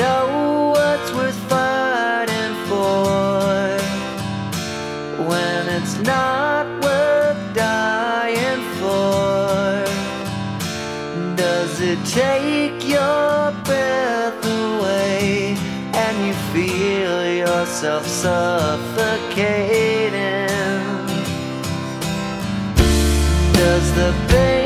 know what's worth fighting for when it's not worth dying for. Does it take your breath away and you feel yourself suffocating? Does the pain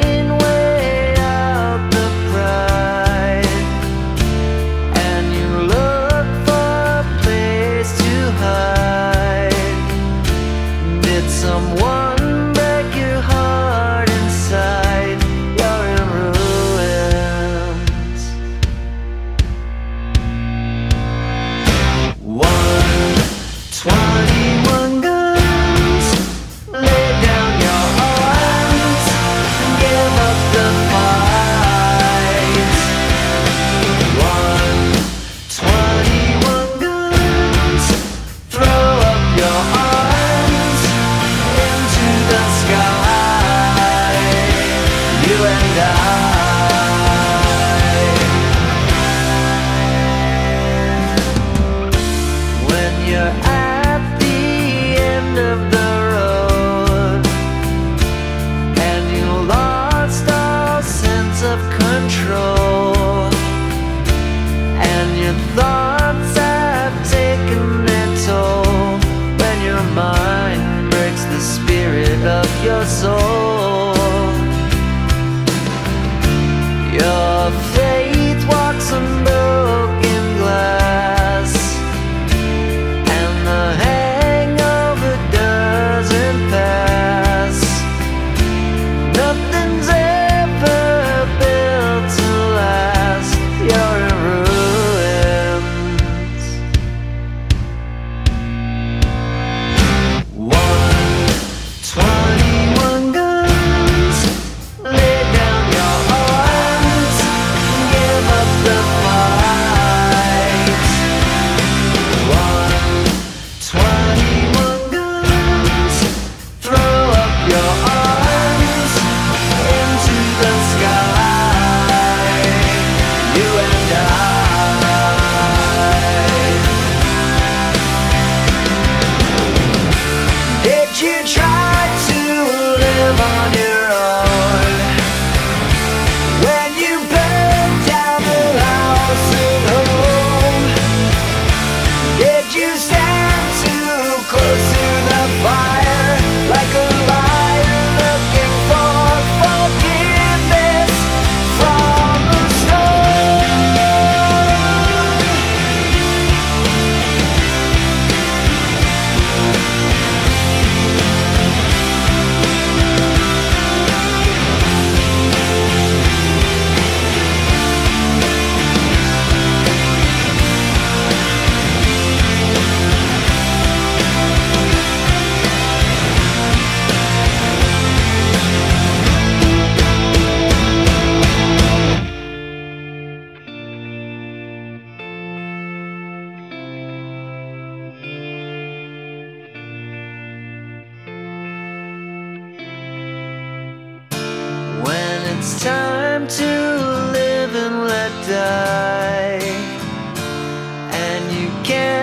to live and let die. And you can't.